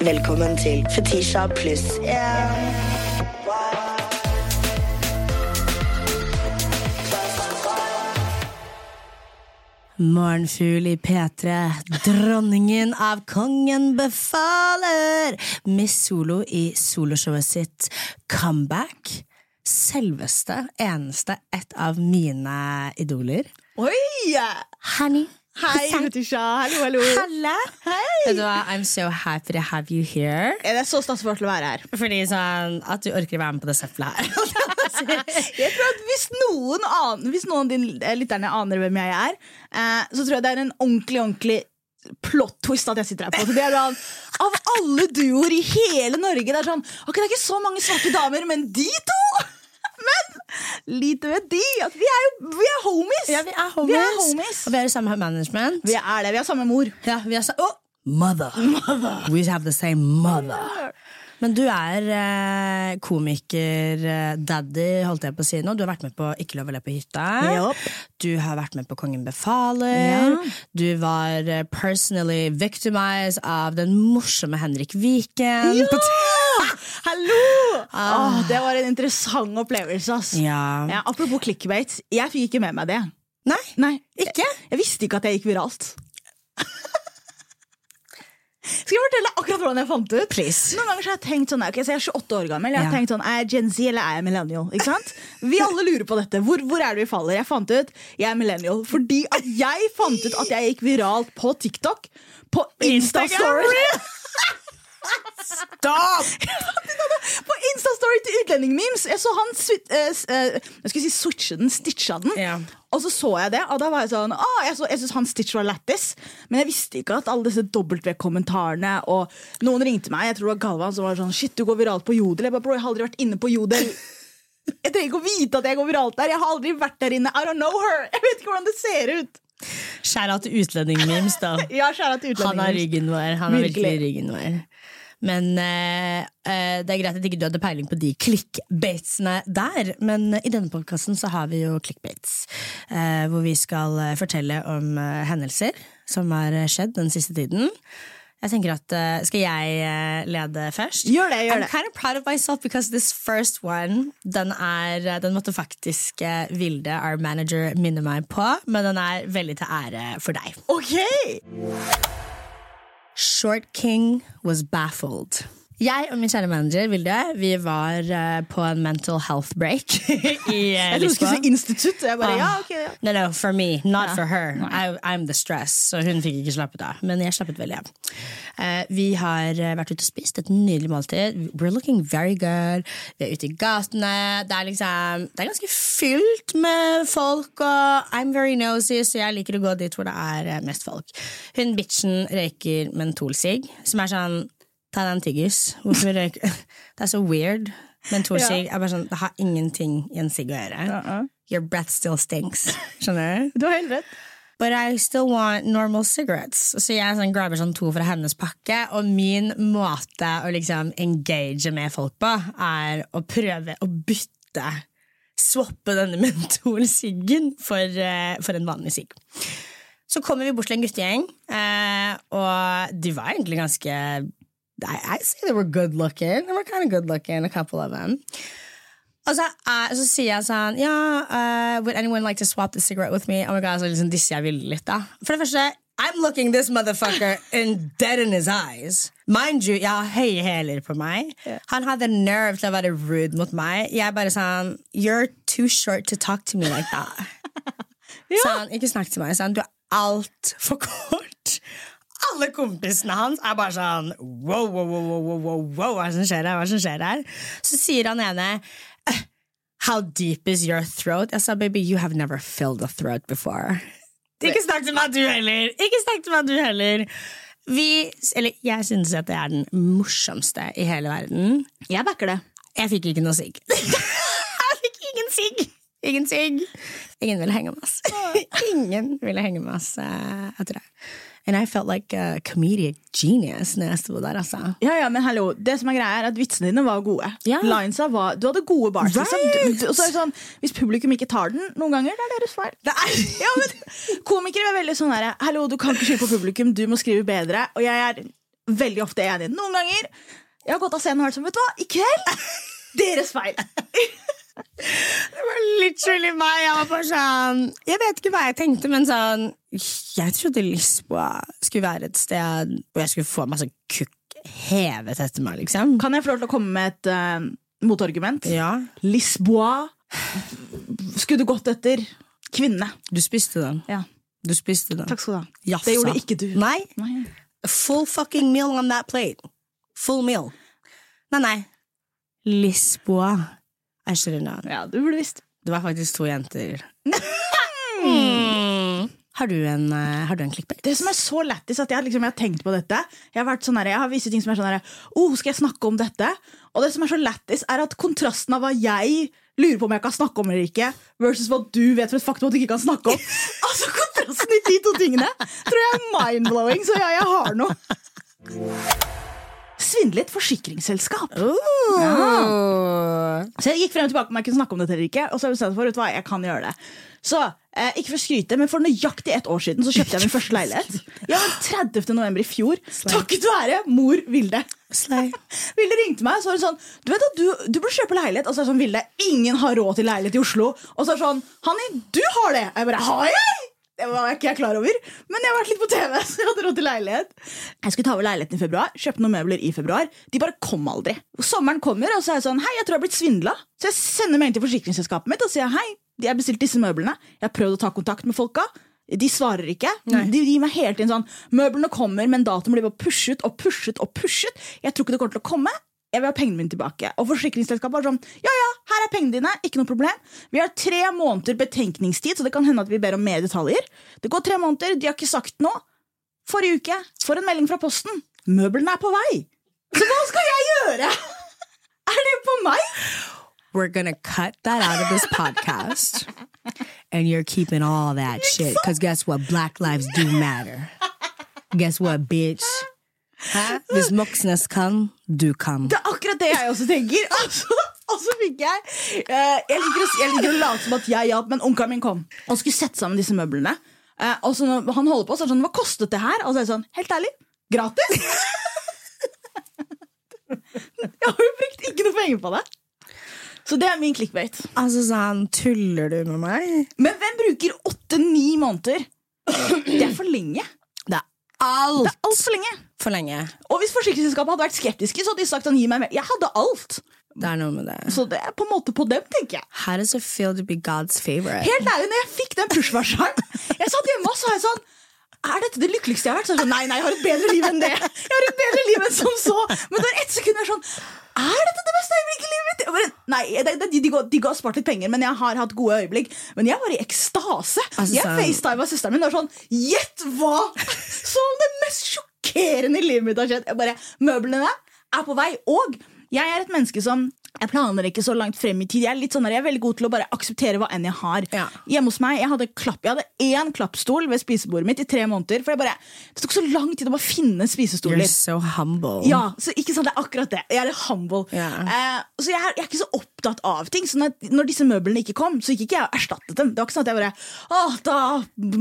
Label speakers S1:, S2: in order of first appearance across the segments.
S1: Velkommen til Fetisha pluss én.
S2: Morgenfugl i P3, dronningen av Kongen befaler! Miss Solo i soloshowet sitt Comeback. Selveste, eneste, et av mine idoler.
S3: Oi!
S2: Honey.
S3: Hei, Fetisha. Hallo, hallo.
S2: Halla!
S3: Hei.
S2: Vet du hva, I'm so happy to have you here.
S3: Det er så stas å være her.
S2: Fordi sånn, At du orker å være med på det søppelet her.
S3: Jeg tror at Hvis noen, aner, hvis noen av dine lytterne aner hvem jeg er, eh, så tror jeg det er en ordentlig ordentlig plot twist at jeg sitter her på. Det er sånn, Av alle duoer i hele Norge Det er sånn, ok, det er ikke så mange svarte damer, men de to! Men lite vet de at vi er jo vi er homies!
S2: Ja, vi er homies.
S3: Vi er homies.
S2: Og vi er i samme management.
S3: Vi er det, vi har samme mor.
S2: Ja, vi er sa oh, mother. We have the same mother. Men du er eh, komiker-daddy, holdt jeg på å si nå. Du har vært med på Ikke lov å le på hytta.
S3: Yep.
S2: Du har vært med på Kongen befaler.
S3: Ja.
S2: Du var eh, personally victimized av den morsomme Henrik Viken. på
S3: Hallo! Åh, det var en interessant opplevelse. ass.
S2: Ja.
S3: Ja, apropos clickbait, jeg fikk ikke med meg det.
S2: Nei,
S3: Nei,
S2: ikke?
S3: Jeg, jeg visste ikke at jeg gikk viralt. Skal jeg fortelle akkurat hvordan jeg fant ut?
S2: Please.
S3: Noen ganger så har Jeg tenkt sånn, ok, så jeg er 28 år gammel. Jeg har
S2: Ja.
S3: tenkt sånn, Er jeg Gen Z eller er jeg millennial? Ikke sant? Vi alle lurer på dette. Hvor, hvor er det vi faller? Jeg fant ut jeg er millennial fordi at jeg fant ut at jeg gikk viralt på TikTok. På Instastory.
S2: Stop!
S3: På Instastory til utlendingmemes! Jeg så han eh, eh, Jeg skulle si switche den, stitcha den.
S2: Ja.
S3: Og så så jeg det, og da var jeg sånn ah, Jeg, så- jeg synes han stitch var lættis, men jeg visste ikke at alle disse W-kommentarene Og noen ringte meg, jeg tror det var Galvan, som var sånn Shit, du går viralt på Jodel. Jeg bare, bro, jeg har aldri vært inne på Jodel. Jeg trenger ikke å vite at jeg går viralt der. Jeg har aldri vært der inne. I don't know her. Jeg vet ikke hvordan det ser ut.
S2: Skjæra til utlendingmemes, da.
S3: Ja, til til
S2: Han har ryggen vår. Han har virkelig
S3: Virkelig.
S2: ryggen vår. Men eh, eh, det er greit at ikke du hadde peiling på de clickbatesene der. Men i denne podkasten så har vi jo clickbates. Eh, hvor vi skal eh, fortelle om eh, hendelser som har eh, skjedd den siste tiden. Jeg tenker at, uh, Skal jeg lede først?
S3: Gjør det, gjør
S2: I'm
S3: det.
S2: kind of proud of myself because this first one Den, er, den måtte faktisk uh, Vilde, our manager, minne meg på. Men den er veldig til ære for deg.
S3: Ok!
S2: Short King was baffled. Jeg og min kjære manager Vilde Vi var uh, på en mental health break i uh,
S3: Jeg trodde du skulle si institutt. Jeg bare, ja, ok, ja.
S2: No, no, for me, not
S3: Ja.
S2: for her. I, I'm the stress. Så hun fikk ikke slappet av. Men jeg slappet veldig av. Uh, vi har vært ute og spist et nydelig måltid. We're looking very good. Vi er ute i gatene. Det er liksom Det er ganske fylt med folk, og I'm very nosy, så jeg liker å gå dit hvor det er mest folk. Hun bitchen røyker mentolsigg, som er sånn Ta deg en tyggis. Hvorfor røyker Det er så weird. Mentolsigg er bare sånn Det har ingenting i en sigg å gjøre. Your breath still stinks. Skjønner du?
S3: Du har helt rett.
S2: But I still want normal cigarettes. Så jeg sånn grabber sånn to fra hennes pakke, og min måte å liksom engage med folk på, er å prøve å bytte Swappe denne mentolsiggen for, eh, for en vanlig sigg. Så kommer vi bort til en guttegjeng, eh, og de var egentlig ganske I, I say they were good looking. They were kind of good looking, a couple of them. Og så, uh, så sier jeg sånn Ja, eh, would anyone like to swap the cigarette with me? Oh my god, så liksom disser jeg Ville litt, da. For det første, I'm looking this motherfucker in dead in his eyes. Mind you, jeg har høye hæler på meg. Han hadde nerve til å være rude mot meg. Jeg bare sånn You're too short to talk to me like that. ja. Sånn, ikke snakk til meg. Sånn, du er altfor kort. Alle kompisene hans er bare sånn wow, wow, wow, wow, wow, wow, wow, hva er det som skjer her? Hva er det som skjer her? Så sier han ene «Eh, How deep is your throat? Jeg sa, baby, you have never filled a throat before. Ikke snakk til meg, du heller! Ikke snakk til meg, du heller! Vi, eller jeg synes at det er den morsomste i hele verden.
S3: Jeg backer det.
S2: Jeg fikk ikke noe sigg. jeg fikk ingen sigg! Ingen sigg. Ingen ville henge med oss. Ingen ville henge med oss jeg etter det. And I felt like a comedic genius når jeg sto der, altså.
S3: Ja, ja, men hallo, det som er greia er at Vitsene dine var gode.
S2: Ja.
S3: Linesa var, Du hadde gode bars. Liksom.
S2: Right.
S3: og så er det sånn, hvis publikum ikke tar den noen ganger, det er deres feil. Ja, men Komikere er veldig sånn herre Hallo, du kan ikke skylde på publikum, du må skrive bedre. Og jeg er veldig ofte enig. Noen ganger jeg har gått av scenen og hørt sånn, vet du hva, i kveld deres feil.
S2: Det var literally meg. Jeg var bare sånn Jeg vet ikke hva jeg tenkte, men sånn Jeg trodde Lisboa skulle være et sted hvor jeg skulle få masse kukk hevet etter meg, liksom.
S3: Kan jeg få lov til å komme med et uh, motargument?
S2: Ja,
S3: Lisboa skulle du gått etter kvinne.
S2: du spiste den.
S3: Ja,
S2: Du spiste den.
S3: takk skal du ha.
S2: Jafsa.
S3: Det gjorde ikke du.
S2: Nei.
S3: Nei.
S2: Full fucking meal on that plate. Full meal. Nei, nei. Lisboa. Should have known.
S3: Ja, du burde visst.
S2: Det var faktisk to jenter. Mm. Har du en, eh, har du en clickbait?
S3: Det som er så lættis at jeg, liksom, jeg har tenkt på dette Jeg har, vært sånn her, jeg har visse ting som er sånn her oh, Skal jeg snakke om dette? Og det som er så lættis, er at kontrasten av hva jeg lurer på om jeg kan snakke om eller ikke, versus hva du vet for et faktum at du ikke kan snakke om. Altså Kontrasten i de to tingene tror jeg er mind-blowing, så ja, jeg har noe. Svindlet forsikringsselskap. Så jeg gikk frem og tilbake om jeg kunne snakke om dette eller ikke. Og så har jeg for, vet du hva, jeg kan gjøre det. Så, eh, ikke for å skryte, men for nøyaktig ett år siden så kjøpte jeg min første leilighet. Ja, 30. november i fjor. Takket være mor Vilde.
S2: Slay.
S3: Vilde ringte meg og så var det sånn Du vet at du, du burde kjøpe leilighet. Og så er det sånn, Vilde, ingen har råd til leilighet i Oslo. Og så er det sånn Hanni, du har det! Og jeg bare Har jeg? Det var ikke jeg klar over. Men jeg har vært litt på TV, så jeg hadde råd til leilighet. Jeg skulle ta over leiligheten i februar. Kjøpte noen møbler i februar. De bare kom aldri. Sommeren kommer, og så er jeg sånn Hei, jeg tror jeg har blitt svindla. Så jeg sender melding til forsikringsselskapet mitt og sier hei, jeg har bestilt disse møblene. Jeg har prøvd å ta kontakt med folka. De svarer ikke.
S2: Nei.
S3: De gir meg hele tiden sånn Møblene kommer, men datoen blir bare pushet og pushet og pushet. Jeg tror ikke det kommer til å komme. Jeg vil ha pengene mine tilbake. Og forsikringsselskapet var sånn Ja, ja, her er pengene dine. Ikke noe problem. Vi har tre måneder betenkningstid, så det kan hende at vi ber om mer detaljer. Det går tre måneder, de har ikke sagt noe. Forrige uke får en melding fra Posten. Møblene er på vei. Så hva skal jeg gjøre? Er det på meg?
S2: We're gonna cut that out of this podcast. And you're keeping all that shit. Because guess what? Black lives do matter. Guess what, bitch? Hæ? Hvis Moxnes kan, du kan.
S3: Det er akkurat det jeg også tenker. Altså, og så fikk jeg eh, jeg, liker å, jeg liker å late som at jeg hjalp, men onkelen min kom og skulle sette sammen disse møblene. Eh, og så når han holder på, så er det sånn Hva kostet det her? Og så er jeg sånn Helt ærlig, gratis! jeg har jo brukt ikke noe penger på det. Så det er min clickbait.
S2: Altså sånn, tuller du med meg?
S3: Men hvem bruker åtte-ni måneder? Det er for lenge.
S2: Det er alt
S3: Det er altfor lenge.
S2: For lenge.
S3: Og hvis forsikringsselskapet hadde vært skeptiske, så hadde de sagt sånn, gi meg mer. Jeg hadde alt.
S2: Det er noe med det.
S3: Så det er på en måte på dem, tenker jeg.
S2: How does it feel to be God's favorite?
S3: Helt ærlig, når jeg fikk den push-varsleren Jeg satt hjemme og så var jeg sånn Er dette det lykkeligste jeg har vært? Så jeg sånn, nei, nei, jeg har et bedre liv enn det. Jeg har et bedre liv enn som så. Men når ett sekund er sånn Er dette det beste øyeblikket i livet mitt? Nei, de, de, de, går, de går spart litt penger, men jeg har hatt gode øyeblikk. Men jeg var i ekstase.
S2: Altså,
S3: jeg facetima søsteren min og var sånn Gjett hva! Som det mest sjokkerende i livet mitt har skjedd. Jeg bare, Møblene er på vei. Og jeg er et menneske som jeg planer ikke så langt frem i tid. Jeg er sånn jeg er veldig god til å bare akseptere hva enn jeg har.
S2: Ja.
S3: Hjemme hos meg, Jeg hadde, klapp, jeg hadde én klappstol ved spisebordet mitt i tre måneder. For bare, Det tok så lang tid å bare finne spisestoler.
S2: You're so humble.
S3: Ja, så ikke sant, det er akkurat det. Jeg er litt humble.
S2: Yeah.
S3: Eh, så jeg er, jeg er ikke så opptatt av ting. Så når, når disse møblene ikke kom, så gikk ikke jeg og erstattet dem. Det var ikke sånn at jeg bare Åh, da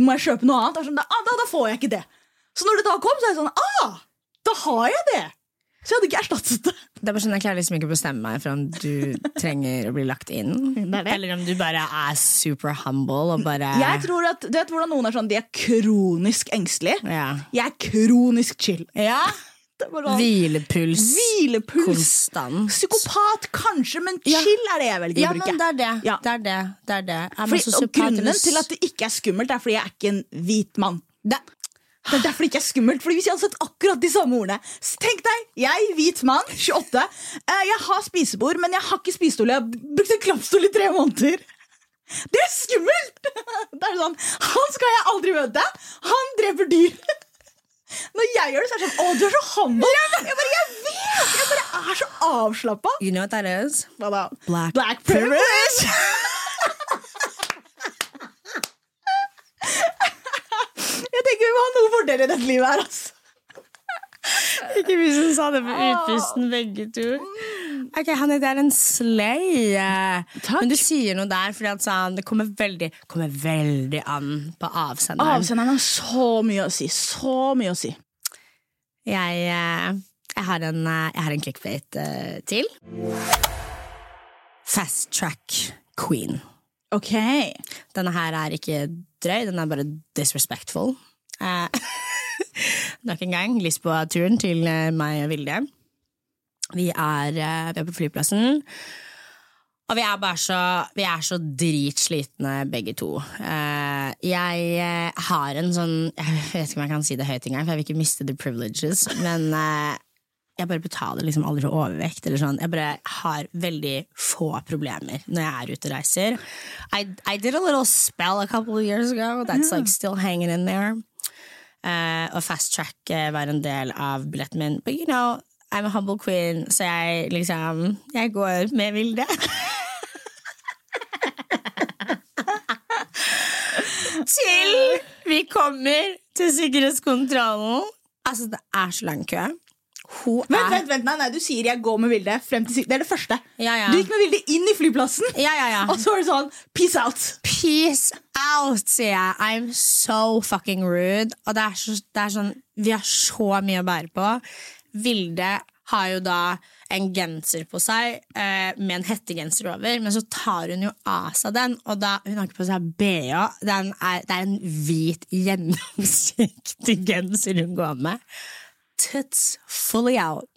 S3: må jeg kjøpe noe annet. Sånn, da, ah, da, da får jeg ikke det. Så når det da kom, så er jeg sånn Ah, da har jeg det! Så jeg hadde ikke erstattet det.
S2: Det er bare sånn, Jeg klarer liksom ikke å bestemme meg for om du trenger å bli lagt inn.
S3: Det det.
S2: Eller om du bare er super humble og bare
S3: Jeg tror at, Du vet hvordan noen er sånn De er kronisk engstelige.
S2: ja.
S3: Jeg er kronisk chill.
S2: ja.
S3: Det sånn,
S2: Hvilepuls.
S3: Hvilepuls.
S2: Konstant.
S3: Psykopat, kanskje, men
S2: Ja.
S3: chill er det jeg velger
S2: Ja,
S3: å bruke.
S2: men det er det.
S3: Ja.
S2: Det er det. det, er det.
S3: Fordi, og grunnen til at det ikke er skummelt, er fordi jeg er ikke en hvit mann.
S2: det,
S3: Det er derfor det ikke er skummelt. Fordi Hvis jeg hadde sett akkurat de samme ordene Tenk deg, jeg, hvit mann, 28 eh, Jeg har spisebord, men jeg har ikke spisestol. Jeg har brukt en klappstol i tre måneder. Det er skummelt! Det er sånn, Han skal jeg aldri møte. Han dreper dyr. Når jeg gjør det, så er det sånn Å, du er så humble! Jeg bare, jeg vet! Jeg bare er så avslappa.
S2: you know what that is?
S3: Hva da?
S2: Black,
S3: Black privilege! Jeg tenker vi må ha noen fordeler i dette livet her, altså.
S2: Ikke vi som sa det på utpusten, begge to. Ok, Hanne, det er en slay. eh,
S3: Takk.
S2: Men du sier noe der, for sånn, det kommer veldig, kommer veldig an på avsenderen.
S3: Avsenderen har så mye å si. Så mye å si.
S2: Jeg, eh, jeg har en, eh, jeg har en clickbait til. Fast track queen.
S3: Ok.
S2: Denne her er ikke drøy, den er bare disrespectful. Eh, nok en gang Lisboa-turen til eh, meg og Vilde. Vi er, eh, vi er på flyplassen. Og vi er bare så, vi er så dritslitne begge to. Eh, jeg har en sånn Jeg vet ikke om jeg kan si det høyt engang, for jeg vil ikke miste the privileges, men jeg bare betaler liksom aldri for overvekt. Eller sånn. Jeg bare har veldig få problemer når jeg er ute og reiser. I, I did a little spell a couple of years ago that's like still hanging in there. Uh, og fast track eh, var en del av billetten min. But you know, I'm a humble queen, så jeg liksom Jeg går med Vilde. Til vi kommer til sikkerhetskontrollen. Altså, det er så lang kø. Hun
S3: Vent,
S2: er
S3: vent, vent, nei, nei, Du sier jeg går med Vilde frem til Det er det første.
S2: Ja, ja.
S3: Du gikk med Vilde inn i flyplassen,
S2: Ja, ja, ja.
S3: og så var det sånn peace out.
S2: Peace out, sier jeg. I'm so fucking rude. Og det er, så, det er sånn Vi har så mye å bære på. Vilde har jo da en genser på seg eh, med en hettegenser over, men så tar hun jo av seg den, og da Hun har ikke på seg bh. Er, det er en hvit, gjennomsiktig genser hun går med. Tits fully out.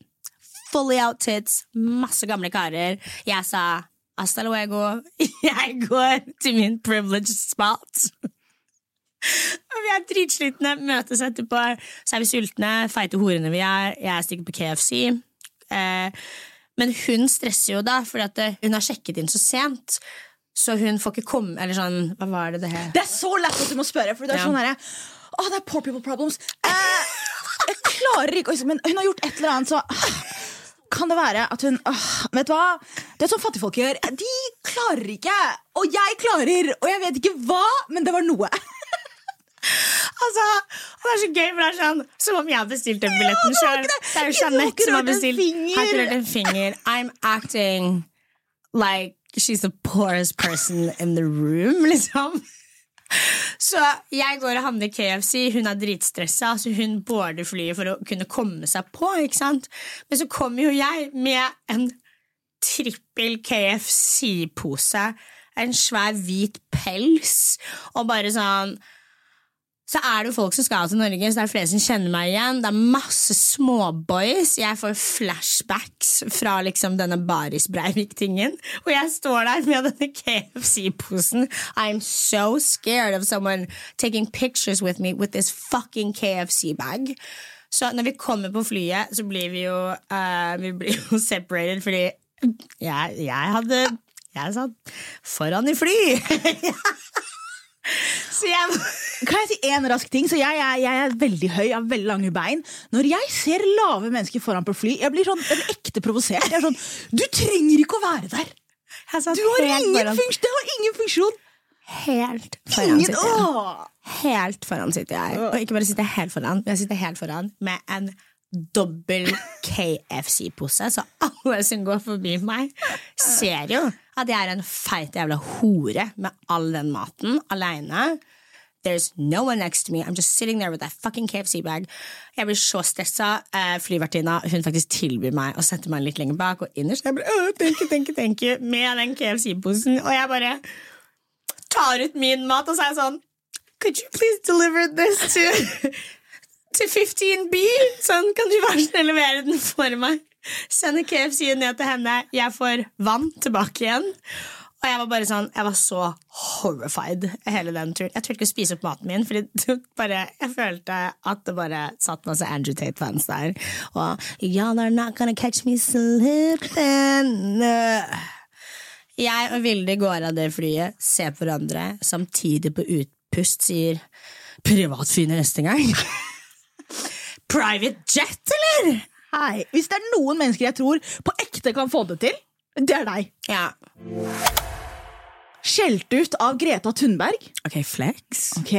S2: Fully out tits. Masse gamle karer. Jeg sa hasta luego. Jeg går til min privileged spot. Og vi er dritslitne, møtes etterpå, så er vi sultne, feite horene vi er. Jeg stikker på KFC. Eh, men hun stresser jo da, for eh, hun har sjekket inn så sent. Så hun får ikke komme Eller sånn, hva var det det her?
S3: Det er så lett at du må spørre, for det er
S2: Ja.
S3: sånn herre Å, det er poor people problems. Eh, klarer ikke Men hun har gjort et eller annet, så kan det være at hun åh, Vet du hva? Det er sånn fattigfolk gjør. De klarer ikke. Og jeg klarer. Og jeg vet ikke hva, men det var noe.
S2: Altså, det er så gøy, for det er sånn som om jeg har bestilt den billetten
S3: ja,
S2: sjøl.
S3: det.
S2: Det er jo Jeanette som har bestilt. Har ikke rørt en finger. I'm acting like she's the poorest person in the room, liksom. Så jeg går og handler KFC, hun er dritstressa, så hun boarder flyet for å kunne komme seg på. ikke sant? Men så kommer jo jeg med en trippel KFC-pose, en svær hvit pels, og bare sånn så er det jo folk som skal til Norge, så det er flere som kjenner meg igjen. Det er masse småboys. Jeg får flashbacks fra liksom denne Baris Breivik-tingen. Og jeg står der med denne KFC-posen. I'm so scared of someone taking pictures with me with this fucking KFC-bag. Så når vi kommer på flyet, så blir vi jo, uh, vi blir jo separated, fordi jeg, jeg hadde Jeg satt foran i fly. så jeg
S3: Kan jeg si en rask ting? Så jeg, jeg, jeg er veldig høy, jeg har veldig lange bein. Når jeg ser lave mennesker foran på fly, jeg blir sånn jeg blir ekte provosert. Jeg er sånn, Du trenger ikke å være der! Du har ingen funksjon! Det har ingen funksjon!
S2: Helt foran
S3: Ingen,
S2: sitter jeg. Helt foran sitter jeg. Og ikke bare sitter jeg helt foran, men jeg sitter helt foran med en dobbel KFC-pose, så alle som går forbi meg, ser jo at jeg er en feit jævla hore med all den maten aleine. There's no one next to me. I'm just sitting there with that fucking KFC-bag. Jeg blir så stressa. Eh, flyvertinna hun faktisk tilbyr meg å sette meg litt lenger bak, og innerst jeg blir, «Åh, thank you, thank you, thank you, med den KFC-posen. Og jeg bare tar ut min mat, og er jeg sånn Could you please deliver this to, to 15B? Sånn, kan du være snill levere den for meg? Sender KFC ned til henne. Jeg får vann tilbake igjen. Og jeg var bare sånn, jeg var så horrified hele den turen. Jeg turte ikke å spise opp maten min, bare, jeg følte at det bare satt masse Andrew Tate-fans der. Og Y'all are not gonna catch me slipping. Jeg og Vilde går av det flyet, ser på hverandre, samtidig på utpust sier privatfly neste gang. Private jet, eller?
S3: Hei. Hvis det er noen mennesker jeg tror på ekte kan få det til, det er deg.
S2: Ja.
S3: Skjelt ut av Greta Thunberg.
S2: Ok, flex.
S3: Ok,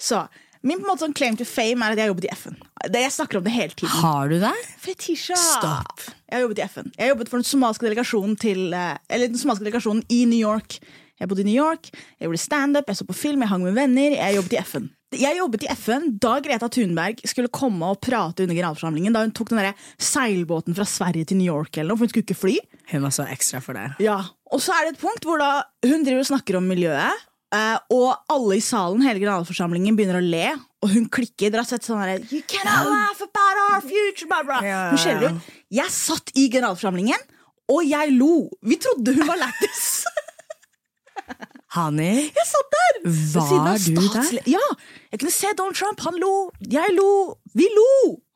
S3: så Min på en måte sånn claim to fame er at jeg har jobbet i FN. Jeg snakker om det hele tiden.
S2: Har du det?
S3: Fetisha!
S2: Stopp.
S3: Jeg har jobbet i FN. Jeg har jobbet for den somaliske delegasjonen, til, eh, eller den somaliske delegasjonen i New York. Jeg bodde i New York, jeg gjorde standup, jeg så på film, jeg hang med venner. Jeg jobbet i FN. Jeg jobbet i FN da Greta Thunberg skulle komme og prate under generalforsamlingen. Da hun tok den der seilbåten fra Sverige til New York, eller noe, for hun skulle ikke fly.
S2: Hun var så ekstra for det.
S3: Ja, Og så er det et punkt hvor da hun driver og snakker om miljøet, eh, og alle i salen, hele generalforsamlingen, begynner å le, og hun klikker. Dere har sett sånn derre You cannot laugh about our future, blah, blah.
S2: Ja.
S3: Hun skjeller ut. Jeg satt i generalforsamlingen, og jeg lo. Vi trodde hun var lættis.
S2: Hani,
S3: Jeg satt der!
S2: Var du der?
S3: Ja! Jeg kunne se Donald Trump. Han lo. Jeg lo. Vi lo!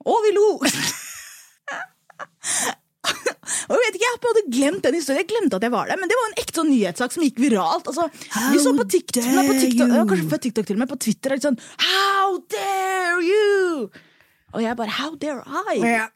S3: Og vi lo! Og jeg vet ikke, jeg hadde glemt den historien. Jeg glemte at jeg var der, Men det var en ekte sånn nyhetssak som gikk viralt. Altså, vi så på TikTok, nei, på TikTok Kanskje på TikTok til og med. På Twitter er sånn How dare! Og jeg bare How dare I?
S2: Yeah.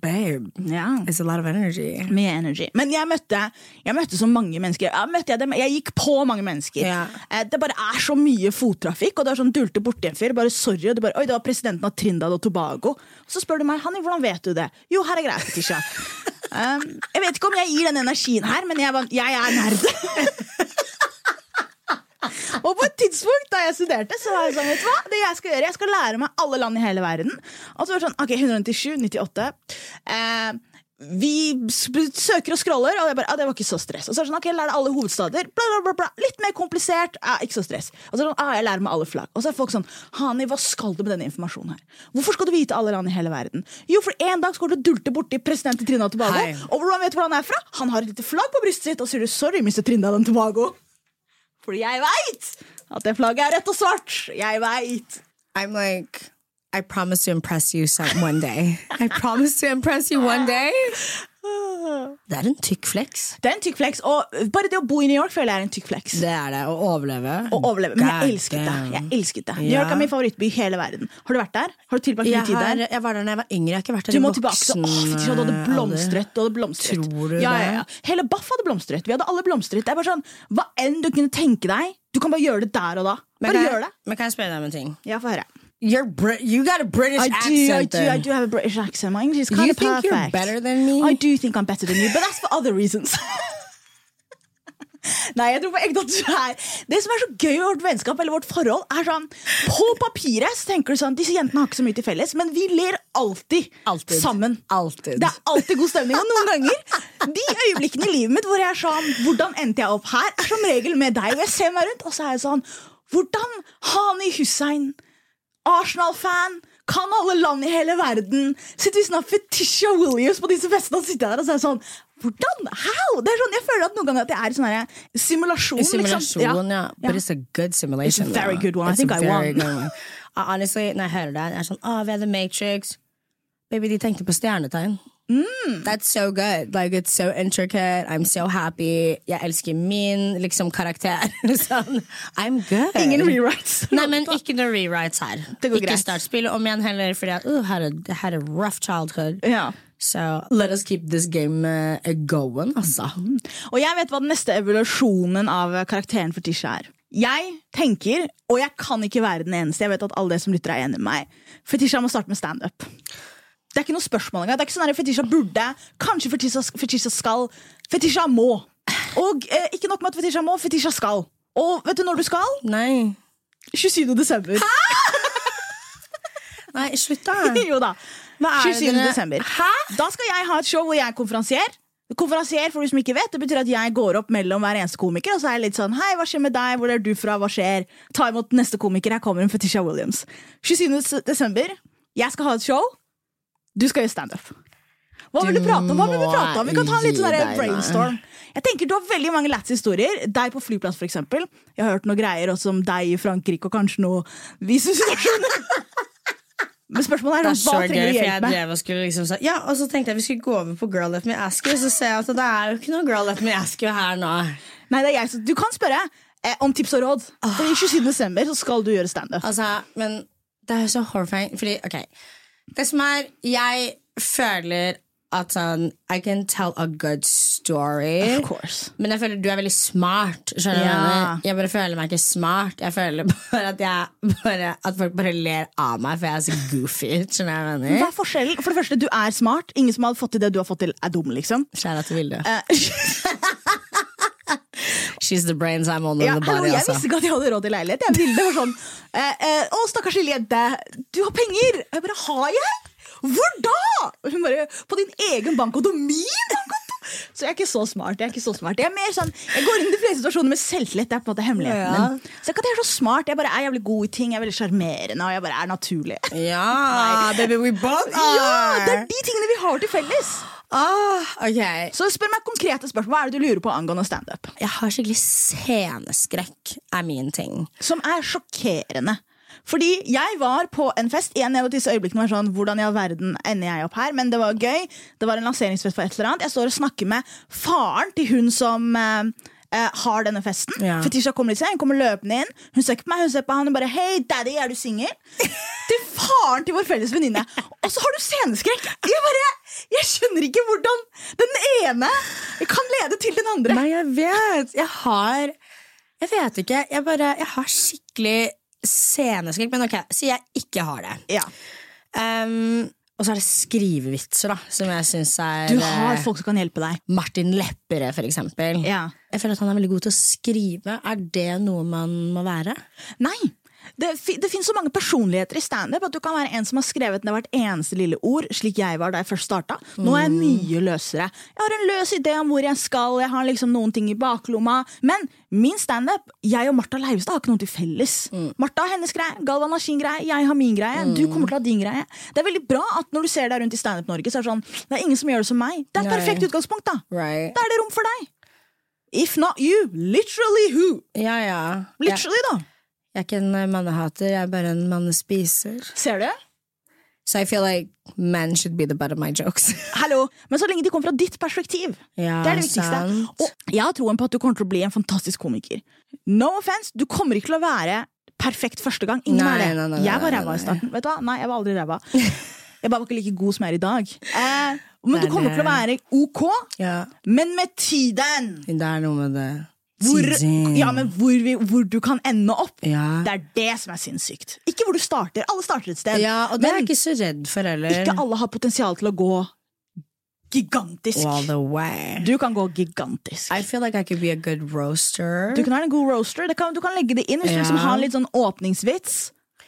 S2: Babe,
S3: Yeah.
S2: it's a lot of energy.
S3: Mye energy. Men jeg møtte, jeg møtte så mange mennesker. Jeg, møtte jeg, jeg gikk på mange mennesker. Eh, Det bare er så mye fottrafikk, og det er sånn dulte borti en fyr. Bare sorry, og det, bare, Oi, det var presidenten av Trindad og Tobago. Og så spør du meg, Hanni, hvordan vet du det? Jo, her er greit, Fetisha. um, jeg vet ikke om jeg gir den energien her, men jeg, jeg er nerd. Og på et tidspunkt da jeg studerte, så var jeg sånn, vet du hva? Det jeg skal gjøre, jeg skal lære meg alle land i hele verden. Og så var det sånn, ok, 197, 98. Eh, vi søker og scroller, og jeg bare, ja, det var ikke så stress. Og så er det sånn, ok, lær deg alle hovedstader. Bla, bla, bla, bla. Litt mer komplisert, ja, ikke så stress. Og så er det sånn, ah, jeg lærer meg alle flagg. Og så er folk sånn, Hani, hva skal du med denne informasjonen her? Hvorfor skal du vite alle land i hele verden? Jo, for en dag skal du dulte borti president i Trinidad og Tobago,
S2: Hei.
S3: og hvordan vet du hvor han er fra? Han har et lite flagg på brystet sitt, og så sier du, sorry, Mr. Trinidad og Tobago. Fordi jeg veit at det flagget er rødt og svart. Jeg veit.
S2: I'm like, I promise to impress you some, one day. I promise to impress you one day. Det er en tykk flex.
S3: Det er en tykk flex, og bare det å bo i New York føler jeg er en tykk flex.
S2: Det er det, å overleve.
S3: Å overleve. Men jeg elsket det. Jeg elsket det. New York er min favorittby i hele verden. Har du vært der? Har du tilbrakt
S2: Jeg,
S3: mye tid der?
S2: jeg var der da jeg var yngre. Jeg har ikke vært der
S3: Du
S2: i
S3: må tilbake så,
S2: voksen
S3: åh, fy, du hadde
S2: alder.
S3: blomstret. Du hadde blomstret.
S2: Tror du
S3: ja, ja, ja. Hele Baff hadde blomstret. Vi hadde alle blomstret. Det er bare sånn, Hva enn du kunne tenke deg, du kan bare gjøre det der og da.
S2: Men
S3: Bare
S2: kan,
S3: gjør det.
S2: men kan jeg spørre deg om en ting?
S3: Ja, få høre.
S2: You're Brit you got a British
S3: I do, I
S2: accent.
S3: do, I
S2: then.
S3: do have a British accent. My English is
S2: You
S3: kind of
S2: think
S3: perfect.
S2: you're better than me?
S3: I do think I'm better than you, but that's for other reasons. Nei, jeg tror på ekte at du er Det som er så gøy med vårt vennskap eller vårt forhold, er sånn På papiret så tenker du sånn Disse jentene har ikke så mye til felles, men vi ler alltid,
S2: Alltid.
S3: sammen.
S2: Altid.
S3: Det er alltid god stemning. Og noen ganger De øyeblikkene i livet mitt hvor jeg er sånn Hvordan endte jeg opp her? Er som regel med deg. Og jeg ser meg rundt, og så er jeg sånn Hvordan Hani Hussein, Arsenal-fan, kan alle land i hele verden Sitter vi sånn Fetisha Williams på disse festene og sitter der og så er sånn Hvordan? How? Det er sånn, jeg føler at noen ganger at jeg er i sånn her simulasjon.
S2: Simulasjon,
S3: liksom.
S2: ja. But it's a good simulation.
S3: It's a very good one. I think I won.
S2: honestly, når jeg hører det, jeg er sånn Å, vi er The Matrix. Baby, de tenkte på stjernetegn.
S3: Mm.
S2: That's so good. Like, it's so intricate. I'm so happy. Jeg elsker min liksom, karakter. sånn, I'm good.
S3: Ingen rewrites.
S2: Nei, men ikke noe rewrites her.
S3: Det går
S2: ikke
S3: greit.
S2: start spillet om igjen heller, fordi jeg uh, had, a, had a rough childhood.
S3: Ja.
S2: So let us keep this game uh, going, altså.
S3: Og jeg vet hva den neste evolusjonen av karakteren for Tisha er. Jeg tenker, og jeg kan ikke være den eneste, jeg vet at alle dere som lytter er enig med meg, Fetisha må starte med standup. Det er ikke noe spørsmål engang. Det er ikke sånn Fetisha burde, kanskje Fetisha, Fetisha skal. Fetisha må. Og eh, ikke nok med at Fetisha må, Fetisha skal. Og vet du når du skal?
S2: Nei.
S3: 27. desember. Hæ?!
S2: Nei, slutt, da.
S3: jo da.
S2: Hva er
S3: 27.
S2: dere-
S3: desember.
S2: Hæ?
S3: Da skal jeg ha et show hvor jeg er konferansier. Konferansier, for de som ikke vet, det betyr at jeg går opp mellom hver eneste komiker og så er jeg litt sånn Hei, hva skjer med deg? Hvor er du fra? Hva skjer? Ta imot neste komiker. Her kommer en Fetisha Williams. 27. desember. Jeg skal ha et show. Du skal gjøre standup. Hva vil du
S2: Du
S3: prate om? Hva vil du prate om? Vi kan ta en liten
S2: deg,
S3: brainstorm. Jeg tenker Du har veldig mange lats historier. Deg på flyplass, eksempel. Jeg har hørt noen greier også om deg i Frankrike, og kanskje noe visumsituasjoner. Men spørsmålet er, hva trenger du hjelp med?
S2: liksom så, Ja, og så tenkte jeg vi skulle gå over på Girl Let Me Ask You, så ser jeg at det er jo ikke noe Girl Let Me Ask You her nå.
S3: Nei, det er jeg så Du kan spørre eh, om tips og råd. For i 27. desember så skal du gjøre standup.
S2: Altså, men det er jo så horrifying, fordi, ok Det som er, jeg føler at sånn I can tell a good story.
S3: Of course.
S2: Men jeg føler du er veldig smart. Skjønner du
S3: Ja.
S2: mener? Jeg bare føler meg ikke smart. Jeg føler bare at, jeg, bare, at folk bare ler av meg, for jeg er så goofy. Skjønner jeg mener?
S3: Hva er forskjellen? For det første, du er smart. Ingen som hadde fått til det du har fått til, er dum, liksom.
S2: Kjære til Vilde.
S3: Eh,
S2: She's the brains, I'm on
S3: Ja,
S2: the
S3: hallo,
S2: body.
S3: jeg
S2: Altså.
S3: visste ikke at jeg hadde råd til leilighet. Jeg ville var sånn eh, eh, Å, stakkars lille jente, du har penger! Og jeg bare Har jeg? Hvor da? Og hun bare På din egen bankkonto. Min bankkonto! Så jeg er ikke så smart. Jeg er ikke så smart Jeg er mer sånn Jeg går inn i de fleste situasjoner med selvtillit. Det er på en måte hemmeligheten
S2: Ja.
S3: min. Så jeg er ikke så smart. Jeg bare er jævlig god i ting. Jeg er veldig sjarmerende, og jeg bare er naturlig.
S2: Ja, baby, we both are!
S3: Ja, Det er de tingene vi har til felles.
S2: Ah, ok.
S3: Så spør meg konkrete spørsmål. Hva er det du lurer på angående standup?
S2: Jeg har skikkelig sceneskrekk, er min ting.
S3: som er sjokkerende. Fordi jeg var på en fest. En av disse øyeblikkene var sånn, hvordan i all verden ender jeg opp her? Men det var gøy. Det var en lanseringsfest for et eller annet. Jeg står og snakker med faren til hun som eh, eh, har denne festen.
S2: Ja.
S3: Fetisha kommer litt hun kommer løpende inn. Hun ser ikke på meg, hun ser på han og bare 'Hei, daddy, er du singel?' til faren til vår felles venninne. Og så har du sceneskrekk! Jeg bare, jeg skjønner ikke hvordan den ene kan lede til den andre.
S2: Nei, jeg vet. Jeg har Jeg vet ikke. Jeg bare Jeg har skikkelig sceneskrekk. Men ok, si jeg ikke har det.
S3: Ja.
S2: Um, og så er det skrivevitser, da, som jeg syns er
S3: Du har
S2: eh,
S3: folk som kan hjelpe deg.
S2: Martin Lepperød, for eksempel.
S3: Ja.
S2: Jeg føler at han er veldig god til å skrive. Er det noe man må være?
S3: Nei. Det, det finnes så mange personligheter i standup at du kan være en som har skrevet ned hvert eneste lille ord, slik jeg var da jeg først starta. Nå er jeg mye løsere. Jeg har en løs idé om hvor jeg skal, jeg har liksom noen ting i baklomma. Men min standup, jeg og Martha Leivestad har ikke noe til felles. Martha har hennes greie, Galvan har sin greie, jeg har min greie, du kommer til å ha din greie. Det er veldig bra at når du ser deg rundt i Standup-Norge, så er det sånn Det er ingen som gjør det som meg. Det er et
S2: Nei.
S3: perfekt utgangspunkt, da.
S2: Right.
S3: Da er det rom for deg. If not you, literally who?
S2: Ja, ja. Literally,
S3: Literally, da.
S2: Jeg er ikke en eh, mannehater, jeg er bare en mannespiser.
S3: Ser du?
S2: Så I feel like men should be the butt of my jokes.
S3: Hallo, Men så lenge de kommer fra ditt perspektiv.
S2: Ja,
S3: det er det viktigste.
S2: sant.
S3: Og jeg har troen på at du kommer til å bli en fantastisk komiker. No offense, du kommer ikke til å være perfekt første gang. Ingen
S2: Nei,
S3: er det.
S2: nei, nei,
S3: jeg var ræva i starten. Vet du hva? Nei, jeg var aldri ræva. Jeg bare var ikke like god som jeg er i dag. Eh, men du
S2: er
S3: kommer til å være ok,
S2: Ja,
S3: men med tiden
S2: det er noe med det.
S3: Hvor, ja, men hvor, vi, hvor du kan ende opp.
S2: Ja.
S3: Det er det som er sinnssykt. Ikke hvor du starter. Alle starter et sted.
S2: ja, og det er jeg ikke så redd for heller.
S3: ikke alle har potensial til å gå gigantisk.
S2: All the way.
S3: Du kan gå gigantisk.
S2: I feel like I could be a good roaster.
S3: Du kan være en god roaster. Kan, du kan legge det inn hvis du liksom har en litt sånn åpningsvits.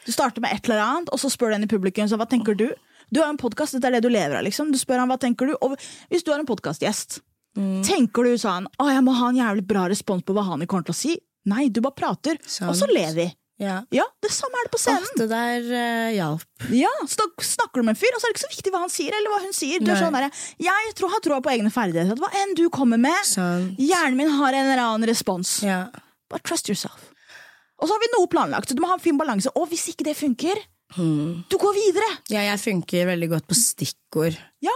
S3: Du starter med et eller annet, og så spør du en i publikum så, hva tenker du. Du har en podkast, dette er det du lever av. liksom Du spør han hva tenker du Og hvis du har en podkastgjest,
S2: Mm.
S3: tenker du sånn Å, jeg må ha en jævlig bra respons på hva han kommer til å si. Nei, du bare prater,
S2: Sånn.
S3: og så ler vi.
S2: Ja.
S3: Ja, Det samme er det på
S2: Åh,
S3: scenen.
S2: det der uh, hjalp.
S3: Ja, så da snakker du med en fyr, og så er det ikke så viktig hva han sier. eller hva hun sier Du er sånn der, Jeg tror, har troa på egne ferdigheter. Hva enn du kommer med,
S2: Sånn.
S3: hjernen min har en eller annen respons.
S2: Ja.
S3: Bare trust yourself. Og så har vi noe planlagt. så Du må ha en fin balanse. Og hvis ikke det funker, du går videre.
S2: ja, jeg funker veldig godt på stikkord.
S3: Ja,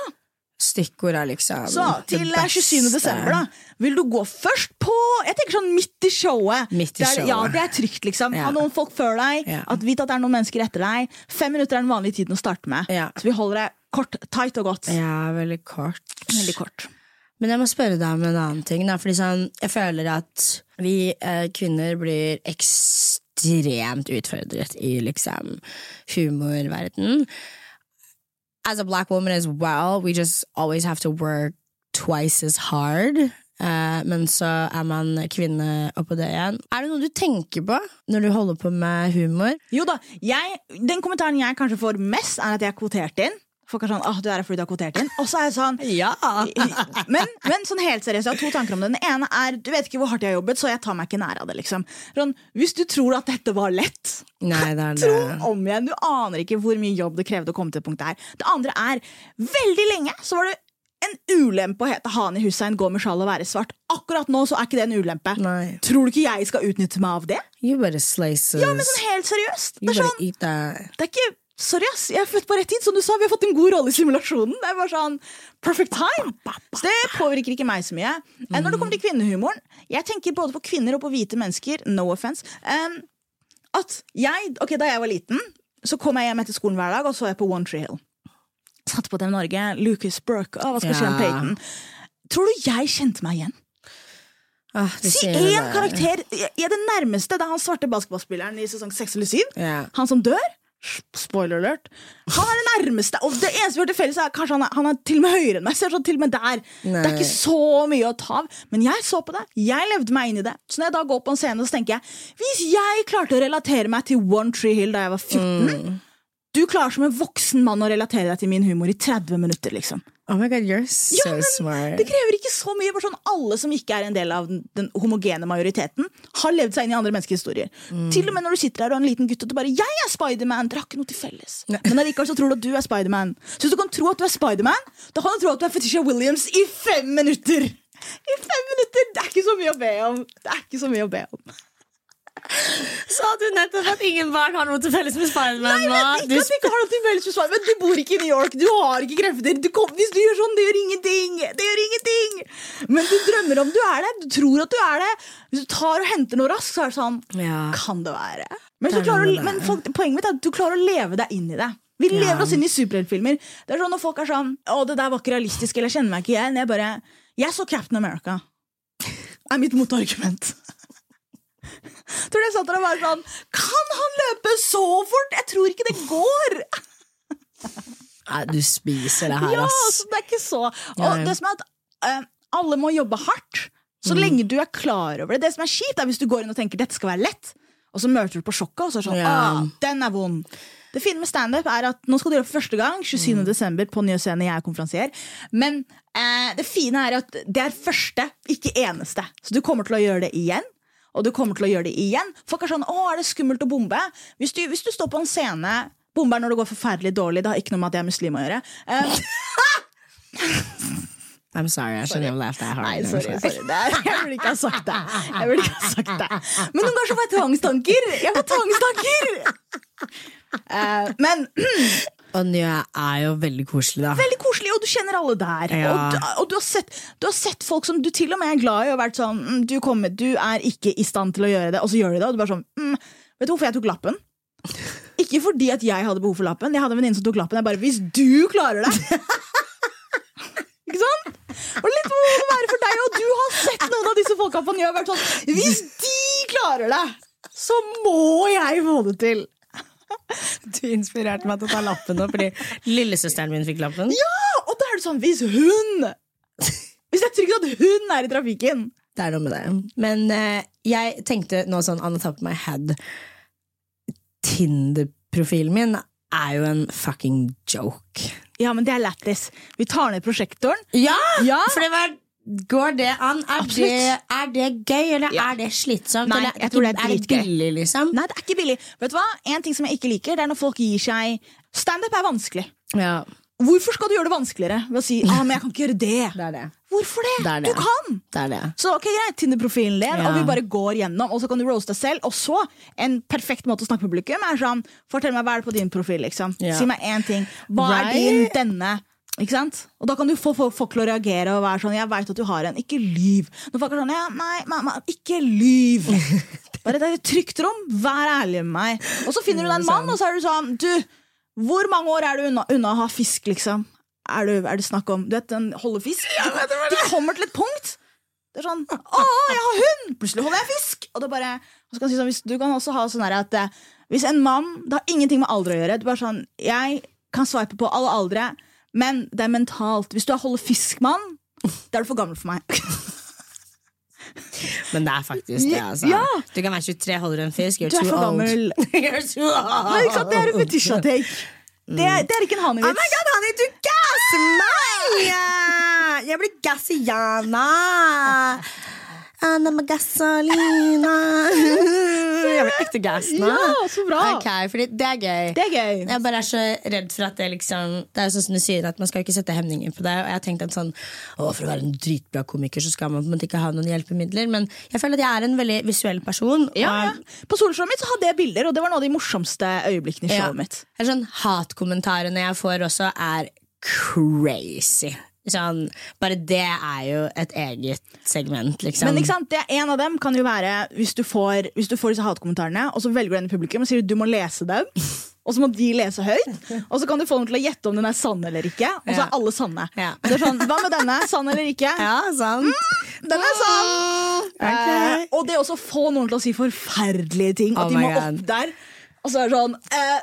S2: Stikkord er liksom
S3: Så til eh, 27. desember, da. Vil du gå først på Jeg tenker sånn midt i showet.
S2: Midt i
S3: er, ja, det er trygt, liksom.
S2: Ja.
S3: Ha noen folk før deg.
S2: Ja.
S3: At Vit at det er noen mennesker etter deg. Fem minutter er den vanlige tiden å starte med.
S2: Ja.
S3: Så vi holder det kort, tight og godt.
S2: Ja, veldig kort.
S3: Veldig kort.
S2: Men jeg må spørre deg om en annen ting. Da, fordi sånn, jeg føler at vi eh, kvinner blir ekstremt utfordret i liksom humorverden. As a black woman as well, we just always have to work twice as hard. Uh, men så er man kvinne oppå det igjen. Er det noe du tenker på når du holder på med humor?
S3: Jo da, jeg, Den kommentaren jeg kanskje får mest, er at jeg er kvotert inn. Folk er sånn, åh, du er her fordi du har kvotert inn. Og så er jeg sånn
S2: Ja!
S3: men, men sånn helt seriøst, jeg har to tanker om det. Den ene er du vet ikke hvor hardt jeg har jobbet, så jeg tar meg ikke nær av det. liksom Ron, Hvis du tror at dette var lett,
S2: Nei, det er
S3: tro om igjen. Du aner ikke hvor mye jobb det krevde å komme til det punktet her. Det andre er veldig lenge så var det en ulempe å hete Hani Hussein, gå med sjal og være svart. Akkurat nå så er ikke det en ulempe.
S2: Nei.
S3: Tror du ikke jeg skal utnytte meg av det?
S2: You better slice
S3: Ja, men sånn helt seriøst. Det er sånn, det er ikke Sorry, ass. Jeg er født på rett tid. Som du sa, vi har fått en god rolle i simulasjonen. Det er bare sånn perfect time. Så det påvirker ikke meg så mye. Mm. Når det kommer til kvinnehumoren, jeg tenker både på kvinner og på hvite mennesker, no offense, Um, at jeg, ok, Da jeg var liten, så kom jeg hjem etter skolen hver dag, og så jeg på One Tree Hill. Satt på TV Norge, Lucas Burke, å, hva skal skje med. Peyton? Tror du jeg kjente meg igjen?
S2: Ah,
S3: Si én karakter! I det nærmeste. Det er han svarte basketballspilleren i sesong seks eller syv.
S2: Yeah.
S3: Han som dør. Spoiler alert. Han er det nærmeste. Og det eneste vi har til felles, er kanskje han er, han er til og med høyere enn meg. Så jeg er sånn, til og med der. Det er ikke så mye å ta av. Men jeg så på det. Jeg levde meg inn i det. Så når jeg da går på en scene, så tenker jeg hvis jeg klarte å relatere meg til One Tree Hill da jeg var 14 Du klarer som en voksen mann å relatere deg til min humor i 30 minutter, liksom.
S2: Oh my god, you're so
S3: Ja, men
S2: smart.
S3: Det krever ikke så mye. for sånn Alle som ikke er en del av den, den homogene majoriteten, har levd seg inn i andre menneskers historier. Til og med når du sitter der og er en liten gutt og du bare 'Jeg er Spiderman!' Dere har ikke noe til felles. Men allikevel så tror du at du er Spiderman. Så hvis du kan tro at du er Spiderman, da kan du tro at du er Fetisha Williams i fem minutter! I fem minutter! Det er ikke så mye å be om. Det er ikke så mye å be om.
S2: Sa du nettopp at ingen barn har noe til felles med Spiderman?
S3: Nei, men ikke at du ikke har noe til felles med Spiderman, du bor ikke i New York, du har ikke krefter. Du kom, hvis du gjør sånn, det gjør ingenting. Det gjør ingenting. Men du drømmer om du er det. Du tror at du er det. Hvis du tar og henter noe raskt, så er det sånn
S2: Ja.
S3: Kan det være? Men,
S2: er
S3: klarer, men folk, poenget mitt er at du klarer å leve deg inn i det. Vi
S2: Ja.
S3: lever oss inn i superheltfilmer. Det er sånn Når folk er sånn 'Å, det der var ikke realistisk', eller 'jeg kjenner meg ikke igjen'. Jeg bare Jeg så Captain America. Er mitt motargument. Tror du jeg satt der og var sånn Kan han løpe så fort?! Jeg tror ikke det går!
S2: Nei, du spiser det her,
S3: Ja, altså, det er ikke så Og det som er at uh, alle må jobbe hardt. Så
S2: Mm.
S3: lenge du er klar over det. Det som er kjipt, er hvis du går inn og tenker dette skal være lett, og så møter du på sjokket, og så er det sånn
S2: Ja.
S3: ah, den er vond. Det fine med standup er at nå skal du gjøre det for første gang, 27.
S2: Mm.
S3: desember på Nye Scene, jeg er konferansier. Men eh, det fine er at det er første, ikke eneste. Så du kommer til å gjøre det igjen. Og du kommer til å gjøre det igjen. Folk er sånn 'Å, er det skummelt å bombe?' Hvis du, hvis du står på en scene Bombe er når det går forferdelig dårlig. Det har ikke noe med at jeg er muslim å gjøre. Eh,
S2: I'm sorry, I shouldn't have laughed that hard.
S3: Nei, sorry. sorry. Er, jeg burde ikke ha sagt det. Jeg burde ikke ha sagt det. Men noen ganger så får jeg tvangstanker. Jeg får tvangstanker! Uh, men
S2: Og Njø er jo veldig koselig, da.
S3: veldig koselig, og du kjenner alle der.
S2: Ja.
S3: Og, du, og du, har sett, du har sett folk som du til og med er glad i, og vært sånn mm, du, kommer, 'Du er ikke i stand til å gjøre det', og så gjør de det. Og du bare sånn mm, 'Vet du hvorfor jeg tok lappen?' Ikke fordi at jeg hadde behov for lappen. Jeg hadde en venninne som tok lappen. Jeg bare 'Hvis du klarer det' Ikke sant? Og litt må det være for deg, og du har sett noen av disse folka på Njø og vært sånn Hvis de klarer det, så må jeg få det til!
S2: Du inspirerte meg til å ta lappen nå, fordi lillesøsteren min fikk lappen.
S3: Ja, og da er det sånn, hvis hun Hvis det er trygt at hun er i trafikken
S2: Det er noe med det. Men eh, jeg tenkte nå sånn top of my head Tinder-profilen min er jo en fucking joke.
S3: Ja, men det er lættis. Vi tar ned prosjektoren.
S2: Ja!
S3: Ja.
S2: For det var Går det an? Er, det, er det gøy, eller
S3: Ja.
S2: er det slitsomt?
S3: Nei,
S2: eller
S3: det er
S2: er det billig, liksom?
S3: Nei, det er ikke billig. Vet du hva? En ting som jeg ikke liker, det er når folk gir seg Standup er vanskelig.
S2: Ja,
S3: Hvorfor skal du gjøre det vanskeligere ved å si ah, men jeg kan ikke gjøre det?
S2: det det.
S3: Hvorfor det?
S2: Det.
S3: Du kan! Så ok, greit, Tinder-profilen din,
S2: Ja.
S3: og vi bare går gjennom, og så kan du roaste deg selv. Og så, en perfekt måte å snakke med publikum er sånn Fortell meg hva er det på din profil, liksom. Si meg én ting. Hva
S2: Right?
S3: er din denne? Ikke sant? Og da kan du få folk til å reagere og være sånn Jeg veit at du har en, ikke lyv. Når folk er sånn Ja, nei, mamma, ikke lyv. Bare det et trygt rom. Vær ærlig med meg. Og så finner du deg en mann, og så er du sånn Du, hvor mange år er du unna, unna å ha fisk, liksom? Er, du, er det snakk om Du vet, den holder fisk? Du, kommer til et punkt. Det er sånn Å, jeg har hund! Plutselig holder jeg fisk! Og det bare, og så kan du, si sånn, hvis, Du kan også ha sånn her at eh, hvis en mann Det har ingenting med alder å gjøre. Du bare sånn, Jeg kan sveipe på alle aldre, men det er mentalt. Hvis du er holder fisk-mann, da er du for gammel for meg.
S2: Men det er faktisk det, altså.
S3: Ja.
S2: Du kan være 23, holder du en fisk, you're
S3: Du er
S2: too
S3: for gammel.
S2: you're too old.
S3: Det er en fetisha-take. Det, det er ikke en
S2: Oh my
S3: hanevits.
S2: god, honey, du gasser meg! Jeg blir gassiana. Anna med gasolina. Jeg blir ekte gass nå.
S3: Ja, så bra.
S2: Okay, fordi det er gøy.
S3: Det er gøy.
S2: Jeg bare er så redd for at det liksom Det er jo sånn som du sier, at man skal ikke sette hemninger på det. Og jeg har tenkt at sånn Å, for å være en dritbra komiker, så skal man på en måte ikke ha noen hjelpemidler. Men jeg føler at jeg er en veldig visuell person.
S3: Ja,
S2: og-
S3: ja. På soloshowet mitt så hadde jeg bilder, og det var noe av de morsomste øyeblikkene i
S2: Ja.
S3: mitt.
S2: Eller sånn Hatkommentarene jeg får også, er crazy. Sånn, bare det er jo et eget segment, liksom.
S3: Men ikke sant, det er En av dem kan jo være hvis du får, hvis du får disse hatkommentarene, og så velger du en i publikum og sier du må lese dem. Og så må de lese høyt, og så kan du få dem til å gjette om den er sann eller ikke. Og så er alle sanne.
S2: Ja.
S3: Det er sånn, Hva med denne? Sann eller ikke?
S2: Ja, sant.
S3: Den er sann!
S2: Okay.
S3: Eh, og det også å få noen til å si forferdelige ting.
S2: Oh
S3: at de må
S2: God.
S3: opp der. Og så er det sånn eh.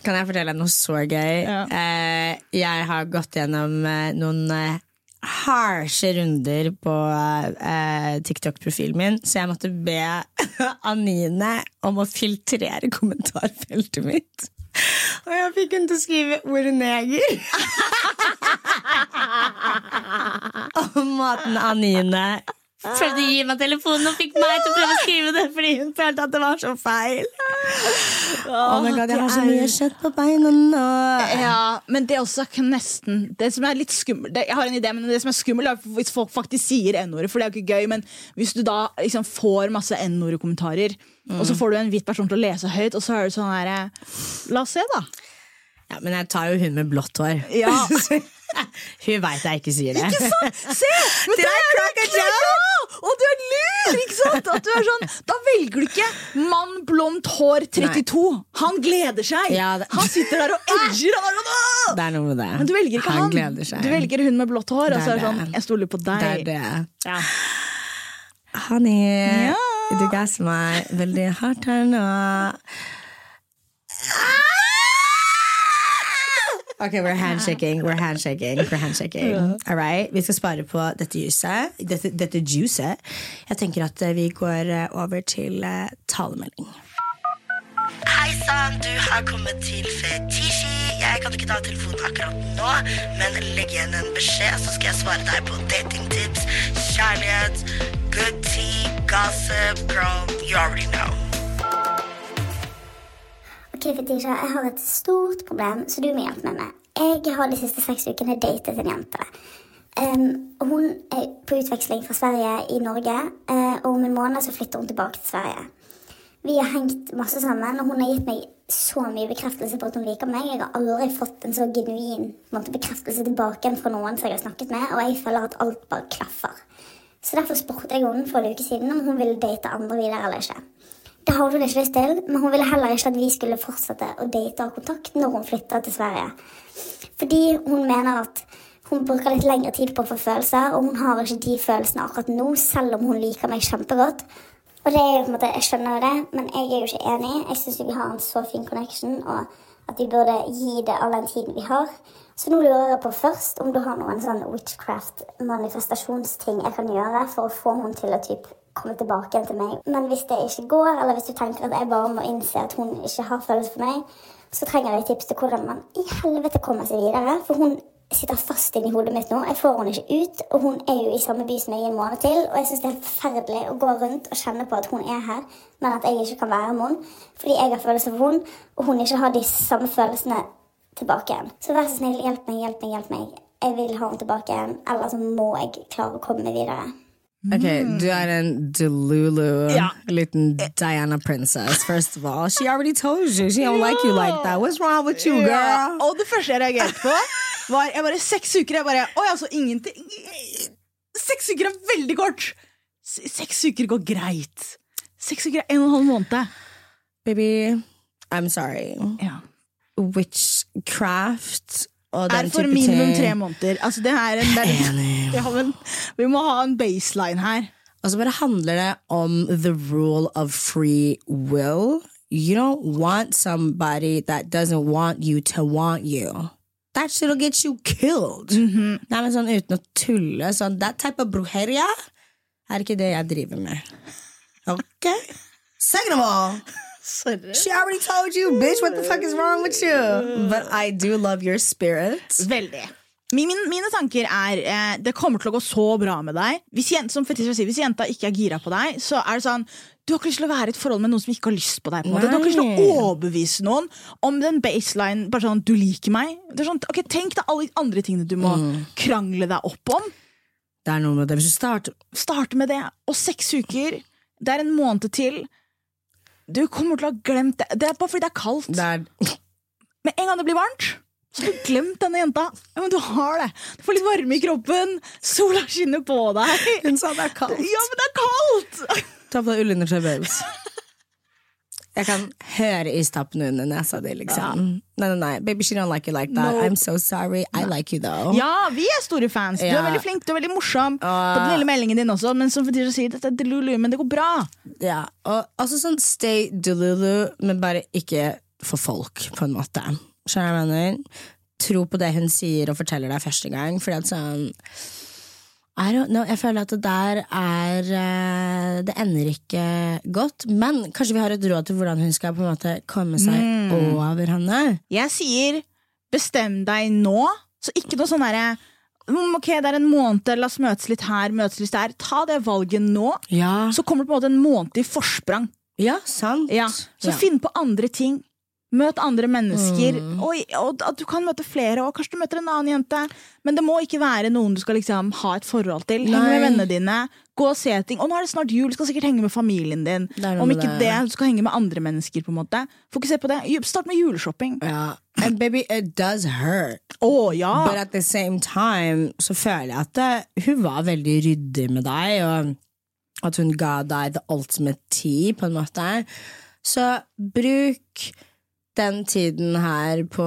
S2: Kan jeg fortelle deg noe så gøy?
S3: Ja.
S2: Eh, jeg har gått gjennom eh, noen harsje runder på TikTok-profilen min, så jeg måtte be Anine om å filtrere kommentarfeltet mitt. Og jeg fikk henne til å skrive ordet neger. Og måten Anine prøvde å gi meg telefonen og fikk meg til å prøve å skrive det fordi hun følte at det var så feil. Oh my god, Jeg har så mye kjøtt på beina nå.
S3: Ja, men det er også nesten Det som er litt skummelt Jeg har en idé, men det som er skummelt er hvis folk faktisk sier n-ordet, for det er jo ikke gøy. Men hvis du da liksom får masse n-ord-kommentarer, og så får du en hvit person til å lese høyt, og så er det sånn her eh, La oss se, da.
S2: Ja, Men jeg tar jo hun med blått hår.
S3: Ja.
S2: hun veit jeg ikke sier det.
S3: Ikke sant? Se! Men det er
S2: crack a!
S3: Og du er lur! ikke sant? At du er sånn, da velger du ikke mann, blondt hår, 32. Han gleder seg!
S2: Ja, det-
S3: Han sitter der og edger! Han er sånn,
S2: Det er noe med det.
S3: Men du velger ikke han.
S2: han.
S3: Du velger hun med blått hår. Og så
S2: er
S3: det sånn, jeg stoler på deg.
S2: det er det.
S3: Ja.
S2: Honey,
S3: Ja.
S2: du gasser meg veldig hardt her nå. Ok, we're handshaking. We're handshaking. We're handshaking. All right. Vi skal spare på dette juicet. Dette, dette juicet. Jeg tenker at eh, vi går eh, over til eh, talemelding.
S1: Hei sann, du har kommet til Fetisji. Jeg kan ikke ta telefonen akkurat nå, men legg igjen en beskjed, så skal jeg svare deg på datingtips, kjærlighet, good tea, gossip, girl, you already know.
S4: Ok, jeg har et stort problem, så du må hjelpe meg med. Jeg har de siste seks ukene datet en jente. Um, hun er på utveksling fra Sverige i Norge, uh, og om en måned så flytter hun tilbake til Sverige. Vi har hengt masse sammen, og hun har gitt meg så mye bekreftelse på at hun liker meg. Jeg har aldri fått en så genuin måte, bekreftelse tilbake enn fra noen som jeg har snakket med, og jeg føler at alt bare klaffer. Så derfor spurte jeg henne for en uke siden om hun ville date andre videre eller ikke. Det hadde hun ikke lyst til, men hun ville heller ikke at vi skulle fortsette å date og ha kontakt når hun flytter til Sverige. Fordi hun mener at hun bruker litt lengre tid på å få følelser, og hun har ikke de følelsene akkurat nå, selv om hun liker meg kjempegodt. Og det er jo på en måte, Jeg skjønner jo det, men jeg er jo ikke enig. Jeg syns vi har en så fin connection, og at vi burde gi det all den tiden vi har. Så nå lurer jeg på først om du har noen sånn witchcraft-manifestasjonsting jeg kan gjøre for å få henne til å typ komme tilbake igjen til meg. Men hvis det ikke går, eller hvis du tenker at jeg bare må innse at hun ikke har følelser for meg, så trenger jeg tips til hvordan man i helvete kommer seg videre. For hun sitter fast inni hodet mitt nå. Jeg får henne ikke ut. Og hun er jo i samme by som jeg i en måned til. Og jeg syns det er forferdelig å gå rundt og kjenne på at hun er her, men at jeg ikke kan være med henne. Fordi jeg har følelser for henne, og hun ikke har de samme følelsene tilbake igjen. Så vær så snill, hjelp meg, hjelp meg, hjelp meg. Jeg vil ha henne tilbake igjen, eller så må jeg klare å komme meg videre.
S2: Ok, du er en delulu,
S3: Ja.
S2: liten Diana princess. First of all, she already told you she don't like you like that. What's wrong with you, girl?
S3: og det første jeg reagerte på, var jeg bare seks uker. Jeg bare, Oi, altså ingenting Seks uker er veldig kort! Seks uker går greit. Seks uker er en og en halv måned.
S2: Baby, I'm sorry.
S3: Ja.
S2: Witchcraft
S3: Er for minimum tre måneder. Altså, det er en, det er, ja, men, vi må ha en baseline her.
S2: Og så bare handler det om the rule of free will. You don't want somebody that doesn't want you to want you. That shit'll get you killed. Nei, men sånn uten å tulle. Sånn, that type of brujeria er ikke det jeg driver med. Ok? Second of all. She already told you, bitch, what the fuck is wrong with you? But I do love your spirit.
S3: Veldig. Min, min, mine tanker er eh, Det kommer til å gå så bra med deg. Hvis, jen- som Fetisha sier, hvis jenta ikke er gira på deg, så er det sånn Du har ikke lyst til å være i et forhold med noen som ikke har lyst på deg. på. Du har ikke lyst til å overbevise noen om den baseline. Bare sånn, du liker meg det er sånn, okay, Tenk deg alle de andre tingene du må krangle deg opp om.
S2: Det er noe med det. Hvis du starter
S3: Starte med det. Og seks uker, det er en måned til. Du kommer til å ha glemt det. Det er bare fordi det er kaldt.
S2: det er,
S3: Med en gang det blir varmt, så har du glemt denne jenta. Ja, men du har det. Du får litt varme i kroppen. Sola skinner på deg.
S2: Hun sa det er kaldt.
S3: Ja, men det er kaldt!
S2: Ta på deg ullundertøy, babes. Jeg kan høre istappene under nesa di, liksom. Nei, nei, nei. Baby, she don't like you like that.
S3: No.
S2: I'm so sorry. I like you, though.
S3: Ja, vi er store fans. Du er veldig flink, du er veldig morsom. På
S2: Ah.
S3: den lille meldingen din også, men som Fetisha sier, dette er delulu, men det går bra.
S2: Ja, og også sånn stay delulu, men bare ikke for folk, på en måte. Skjønner du hva jeg mener? Tro på det hun sier og forteller deg første gang, fordi at sånn Know, jeg føler at det der er eh, Det ender ikke godt. Men kanskje vi har et råd til hvordan hun skal på en måte komme seg over henne.
S3: Jeg sier bestem deg nå, så ikke noe sånn derre mm, Ok, det er en måned, la oss møtes litt her, møtes litt der. Ta det valget nå,
S2: Ja,
S3: så kommer det på en måte en måned i forsprang.
S2: ja sant.
S3: Ja. Så
S2: Ja.
S3: finn på andre ting. Møt andre mennesker.
S2: Mm.
S3: Og, og at du kan møte flere, og kanskje du møter en annen jente. Men det må ikke være noen du skal liksom ha et forhold til.
S2: Henge
S3: med vennene dine. Gå og se ting. Og nå er det snart jul, du skal sikkert henge med familien din. Om ikke det, du skal henge med andre mennesker. på en måte Fokuser på det. Start med juleshopping.
S2: Ja. And baby, it does hurt.
S3: Å ja!
S2: But at the same time så føler jeg at det, hun var veldig ryddig med deg, og at hun ga deg the ultimate tea, på en måte. Så bruk den tiden her på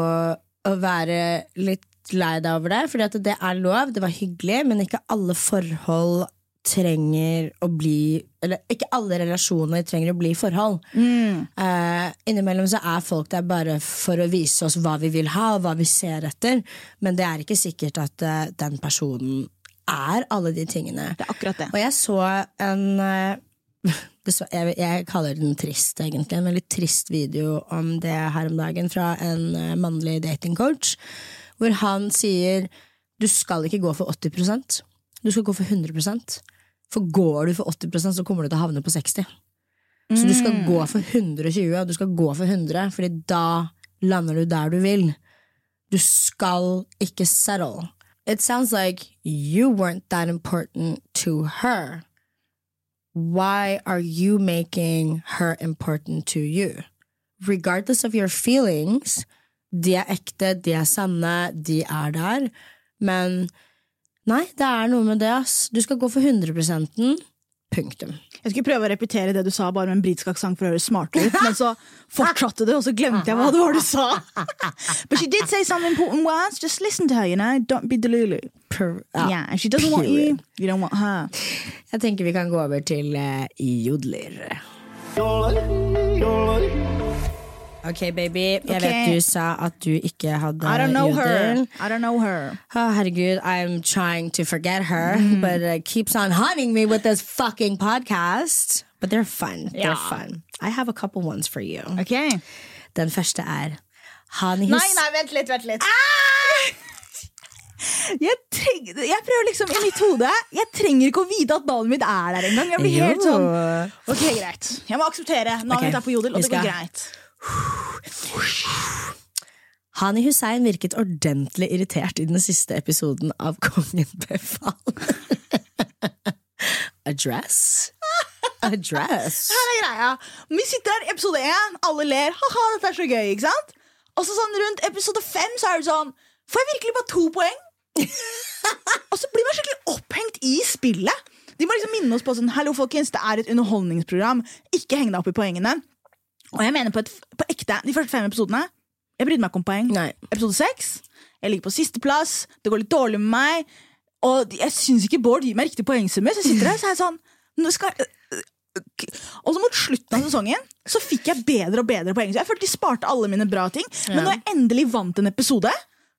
S2: å være litt lei deg over det, at det er lov, det var hyggelig, men ikke alle forhold trenger å bli Eller ikke alle relasjoner trenger å bli forhold. Eh, innimellom så er folk der bare for å vise oss hva vi vil ha, og hva vi ser etter, men det er ikke sikkert at uh, den personen er alle de tingene.
S3: Det er akkurat det.
S2: Og jeg så en så, jeg, jeg kaller den trist, egentlig. En veldig trist video om det her om dagen fra en eh, mannlig datingcoach, hvor han sier du skal ikke gå for 80% du skal gå for 100% For går du for 80% så kommer du til å havne på 60 Så du skal gå for 120, og du skal gå for 100, Fordi da lander du der du vil. Du skal ikke settle. It sounds like you weren't that important to her. Why are you making her important to you? Regardless of your feelings, de er ekte, de er sanne, de er der. Men nei, det er noe med det, ass. Du skal gå for 100 Punktum.
S3: Jeg skulle prøve å repetere det du sa, bare med en britisk aksent for å høres smartere ut, men så fortsatte du, og så glemte jeg hva det var du sa. But she did say some important words. Just listen to her, you know. Don't be delulu.
S2: Per, ja.
S3: Yeah, if she doesn't want you,
S2: period.
S3: you don't want her.
S2: Jeg tenker vi kan gå over til Jodler Jodler, jodler. Ok, baby. Jeg
S3: okay.
S2: vet du sa at du ikke hadde
S3: I don't know her. I don't know her.
S2: Oh, herregud, I'm trying to forget her,
S3: Mm.
S2: but it keeps on hunting me with this fucking podcast. But they're fun. They're fun. I have a couple ones for you.
S3: Ok.
S2: Den første er Han hus...
S3: Nei, nei, vent litt, vent litt. Jeg, treng, jeg prøver liksom i mitt hode Jeg trenger ikke å vite at navnet mitt er der engang. Jeg blir helt sånn Ok, greit. Jeg må akseptere. Navnet
S2: Ok,
S3: mitt er på jodel, og det går greit.
S2: Hani Hussein virket ordentlig irritert i den siste episoden av Kongen befal. Address? Address?
S3: Her er greia. Vi sitter her episode én, alle ler. Ha-ha, dette er så gøy, ikke sant? Og så sånn rundt episode fem så er det sånn Får jeg virkelig bare to poeng? og så blir man skikkelig opphengt i spillet. De må liksom minne oss på sånn Hallo, folkens, det er et underholdningsprogram. Ikke heng deg opp i poengene. Og jeg mener på, et, på ekte, de første fem episodene Jeg brydde meg ikke om poeng.
S2: Nei.
S3: Episode seks, jeg ligger på sisteplass, det går litt dårlig med meg. Og jeg syns ikke Bård gir meg riktig poengsummer, så jeg sitter der så er jeg sånn nå skal, og så mot slutten av sesongen så fikk jeg bedre og bedre poeng. Så jeg følte de sparte alle mine bra ting. Men når jeg endelig vant en episode,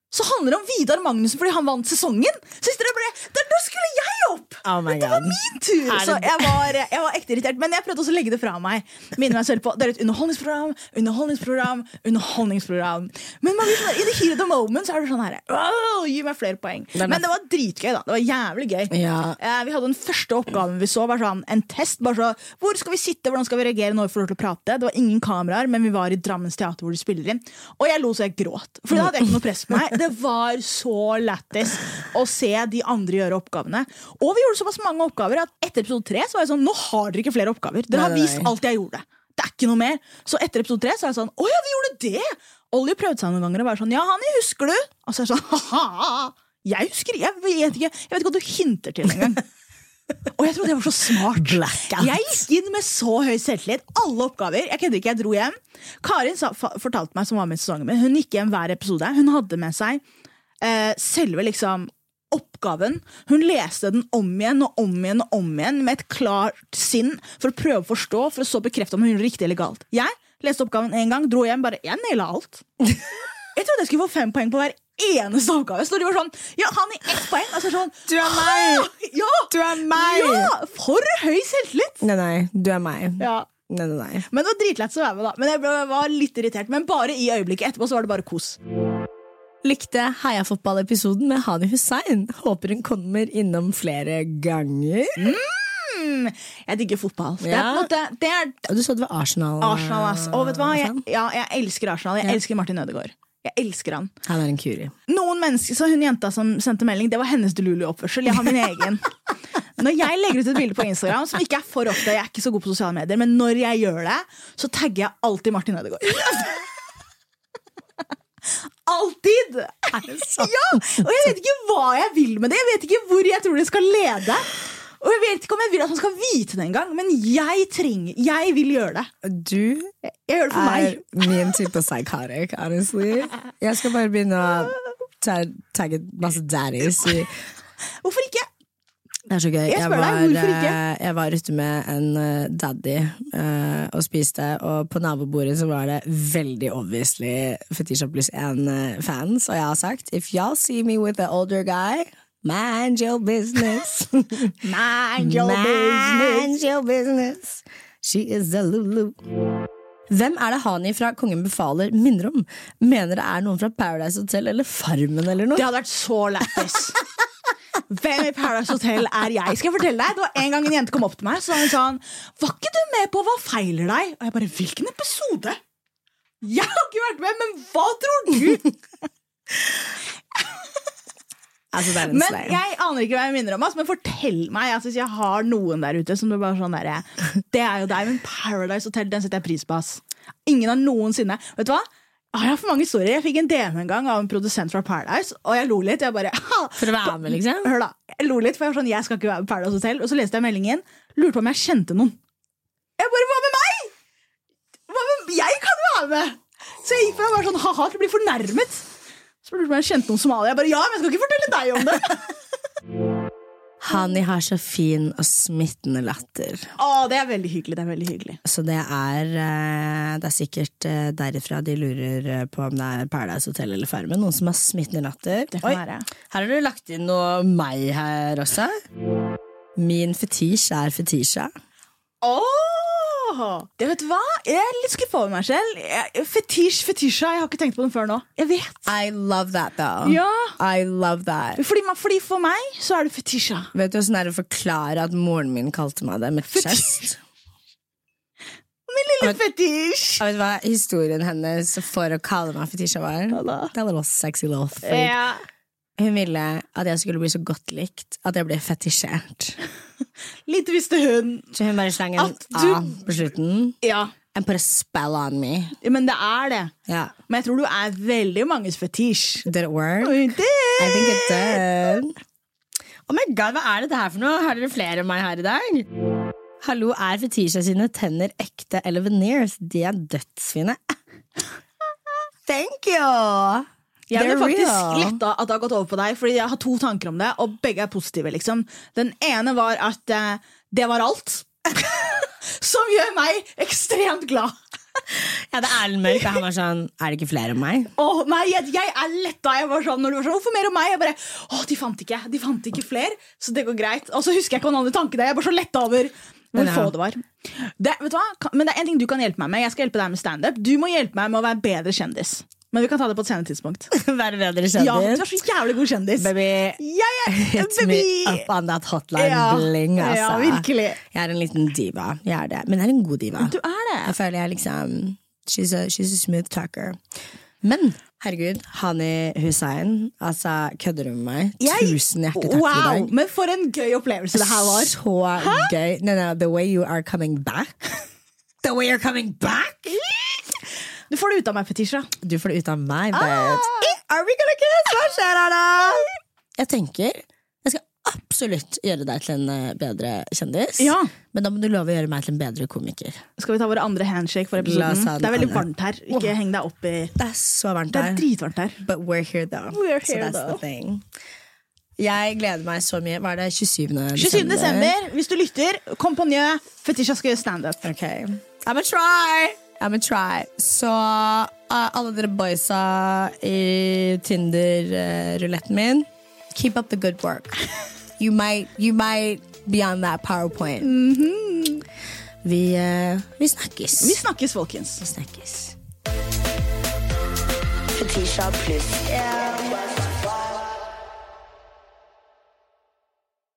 S3: så handler det om Vidar Magnussen fordi han vant sesongen. Så jeg sitter der og bare, Der, da skulle jeg opp!
S2: Oh
S3: Dette var min tur! Så jeg var, jeg var ekte irritert. Men jeg prøvde også å legge det fra meg. Minne meg selv på Det er et underholdningsprogram, underholdningsprogram, underholdningsprogram. Men man blir sånn, i the heat of the moment så er det sånn her «Åh, Gi meg flere poeng. Men det var dritgøy, da. Det var jævlig gøy.
S2: Ja.
S3: Eh, vi hadde den første oppgaven vi så, var sånn, en test. Bare så, hvor skal vi sitte, hvordan skal vi reagere når vi får lov til å prate? Det var ingen kameraer, men vi var i Drammens teater hvor de spiller inn. Og jeg lo så jeg gråt. For da hadde jeg ikke noe press på meg. Det var så lættis å se de andre gjøre oppgavene. Og vi gjorde såpass mange oppgaver at etter episode tre så var jeg sånn, nå har dere ikke flere oppgaver. Dere har
S2: Nei,
S3: vist
S2: nei.
S3: alt jeg gjorde. Det er ikke noe mer. Så etter episode tre så er jeg sånn, å ja, vi gjorde det! Ollie prøvde seg noen ganger og var sånn, ja, Hanni, husker du? Og så er jeg sånn, ha-ha! Jeg husker, jeg vet ikke, jeg vet ikke hva du hinter til engang. Og jeg trodde jeg var så smart.
S2: Blackout.
S3: Jeg gikk inn med så høy selvtillit. Alle oppgaver. Jeg kødder ikke, jeg dro hjem. Karin sa, fortalte meg, som var med i sesongen min, hun gikk hjem hver episode. Hun hadde med seg eh, selve liksom oppgaven. Hun leste den om igjen og om igjen og om igjen med et klart sinn for å prøve å forstå, for å så bekrefte om hun gjorde riktig eller galt. Jeg leste oppgaven en gang, dro hjem, bare Jeg naila alt. Jeg trodde jeg skulle få fem poeng på hver eneste oppgave. Så de var sånn Ja, han i ett poeng. Altså sånn
S2: Du er meg!
S3: «Ah, Ja!
S2: Du er meg!
S3: Ja! For høy selvtillit!
S2: Nei, nei, du er meg.
S3: Ja.
S2: Nei, nei, nei.
S3: Men det var dritlett å være med, da. Men jeg ble- var litt irritert. Men bare i øyeblikket. Etterpå så var det bare kos.
S2: Likte heiafotballepisoden med Hani Hussein. Håper hun kommer innom flere ganger.
S3: Mm, jeg digger fotball. Det er, måte, det er
S2: Og du så det var Arsenal.
S3: Arsenal, ass. Og vet du hva? Jeg, ja, jeg elsker Arsenal. Jeg
S2: Ja.
S3: elsker Martin Ødegaard. Jeg elsker han.
S2: Han er en kuri.
S3: Noen mennesker, så Hun jenta som sendte melding, det var hennes Delulu-oppførsel. Jeg har min egen. Når jeg legger ut et bilde på Instagram, som ikke er for ofte, jeg er ikke så god på sosiale medier, men når jeg gjør det, så tagger jeg alltid Martin Ødegaard. Alltid! Ja! Og jeg vet ikke hva jeg vil med det. Jeg vet ikke hvor jeg tror det skal lede. Og jeg vet ikke om jeg vil at han skal vite det engang, men jeg trenger Jeg vil gjøre det.
S2: Du
S3: Jeg gjør det for
S2: er
S3: meg.
S2: min type psychotic, honestly. Jeg skal bare begynne å tagge masse daddies. i-
S3: Hvorfor ikke?
S2: Det er så gøy.
S3: Jeg jeg,
S2: var,
S3: deg,
S2: eh, jeg var ute med en eh, daddy uh, og spiste, og på nabobordet så var det veldig obviously Fetisha pluss én-fans, og jeg har sagt if y'all see me with an older guy, mind your business.
S3: Mind your business.
S2: Mind your business. She is a Lulu. Hvem er det Hani fra Kongen befaler minner om? Mener det er noen fra Paradise Hotel eller Farmen eller noe?
S3: Det hadde vært så lættis. Hvem i Paradise Hotel er jeg? Skal jeg fortelle deg? Det var En gang en jente kom opp til meg Så sa hun sånn Var ikke du med på Hva feiler deg? Og jeg bare Hvilken episode? Jeg har ikke vært med, men hva tror du?
S2: Altså, det er en
S3: Men jeg aner ikke hva jeg minner om. altså, Men fortell meg altså, hvis jeg har noen der ute som er bare sånn der, Det er jo deg, men Paradise Hotel den setter jeg pris på. ass Ingen har noensinne Vet du hva? Ah, Jeg har for mange historier. Jeg fikk en DM en gang av en produsent fra Paradise, og jeg lo litt. Jeg bare
S2: For å være med, liksom?
S3: Hør da, jeg lo litt, for jeg var sånn, jeg skal ikke være med Paradise Hotel. Og så leste jeg meldingen, lurte på om jeg kjente noen. Jeg bare, hva med meg? Hva med, jeg kan være med! Så jeg gikk fra å være sånn, haha, til å bli fornærmet. Så lurte jeg på om jeg kjente noen somaliere. Jeg bare, ja, men jeg skal ikke fortelle deg om det.
S2: Hani har så fin og smittende latter.
S3: Å, det er veldig hyggelig, det er veldig hyggelig.
S2: Så det er, eh, det er sikkert eh, derifra de lurer eh, på om det er Paradise Hotel eller Farmen. Noen som har smittende latter. Oi, her har du lagt inn noe meg her også. Min fetisj er fetisja.
S3: Åh, det vet du hva? Jeg er litt skuffa over meg selv. Fetisj, fetisja, jeg har ikke tenkt på den før nå. Jeg vet.
S2: I love that, though.
S3: Ja.
S2: I love that.
S3: Fordi, fordi for meg så er det fetisja.
S2: Vet du hvordan det er å forklare at moren min kalte meg det med chest?
S3: Min lille fetisj.
S2: Vet du hva historien hennes for å kalle meg fetisja var? Det er little sexy little thing.
S3: Ja.
S2: Hun ville at jeg skulle bli så godt likt at jeg ble fetisjert.
S3: Lite visste hun.
S2: Så hun bare slang en
S3: du-
S2: A på slutten.
S3: Ja,
S2: And put a spell on me.
S3: men det er det.
S2: Ja.
S3: Men jeg tror du er veldig manges fetisj.
S2: Did it work?
S3: Oi, did.
S2: I think it did. Oh my god, Hva er dette her for noe? Har dere flere enn meg her i dag? Hallo, er fetisja sine tenner ekte eller veneers? De er dødsfine. Thank you!
S3: Jeg hadde faktisk letta at det har gått over på deg, Fordi jeg har to tanker om det, og begge er positive. liksom Den ene var at eh, det var alt. Som gjør meg ekstremt glad.
S2: Ja, det er Erlend Mørk, og han var sånn Er det ikke flere om meg?
S3: Oh, nei, jeg, jeg er letta. Jeg var sånn, når du var sånn, Hvorfor mer om meg? Jeg bare, åh, De fant ikke De fant ikke flere, så det går greit. Og så husker jeg ikke hva den andre tanken er. Jeg er bare så letta over hvor få det var. Det, vet du hva? Men det er en ting du kan hjelpe meg med. Jeg skal hjelpe deg med standup. Du må hjelpe meg med å være bedre kjendis. Men vi kan ta det på et senere tidspunkt.
S2: Være bedre
S3: Ja, du er så jævlig god kjendis.
S2: Baby,
S3: yeah, yeah.
S2: hit me up on that hotline
S3: Ja.
S2: bling, altså.
S3: Ja, virkelig.
S2: Jeg er en liten diva. Jeg er det. Men jeg er en god diva.
S3: Du er det.
S2: Jeg føler jeg liksom She's a, she's a smooth talker. Men herregud, Hani Hussein, altså, kødder du med meg?
S3: Jeg-
S2: Tusen hjertelig takk for i dag.
S3: Men for en gøy opplevelse det her var.
S2: Så gøy. No, no, the way you are coming back. The way you're coming back!
S3: Du får det ut av meg, Fetisha.
S2: Du får det ut av meg,
S3: Ah.
S2: Are we gonna kiss? Hva skjer her, da? Jeg tenker jeg skal absolutt gjøre deg til en eh, bedre kjendis.
S3: Ja.
S2: Men da må du love å gjøre meg til en bedre komiker.
S3: Skal vi ta våre andre handshake for episoden? Det er veldig varmt her. Ikke heng deg opp i
S2: Det er så varmt her.
S3: Det er dritvarmt her.
S2: But we're here though.
S3: We're here, so
S2: that's
S3: though.
S2: the thing. Jeg gleder meg så mye. Hva er det? 27. desember?
S3: 27. desember, hvis du lytter, kom på Njø. Fetisha skal gjøre standup.
S2: Okay. I'm a try! I'm a try. Så uh, alle dere boysa i Tinder-ruletten min, keep up the good work. You might, you might be on that powerpoint. vi, uh, vi snakkes.
S3: Vi snakkes, folkens.
S2: Vi snakkes.
S1: Fetisha pluss.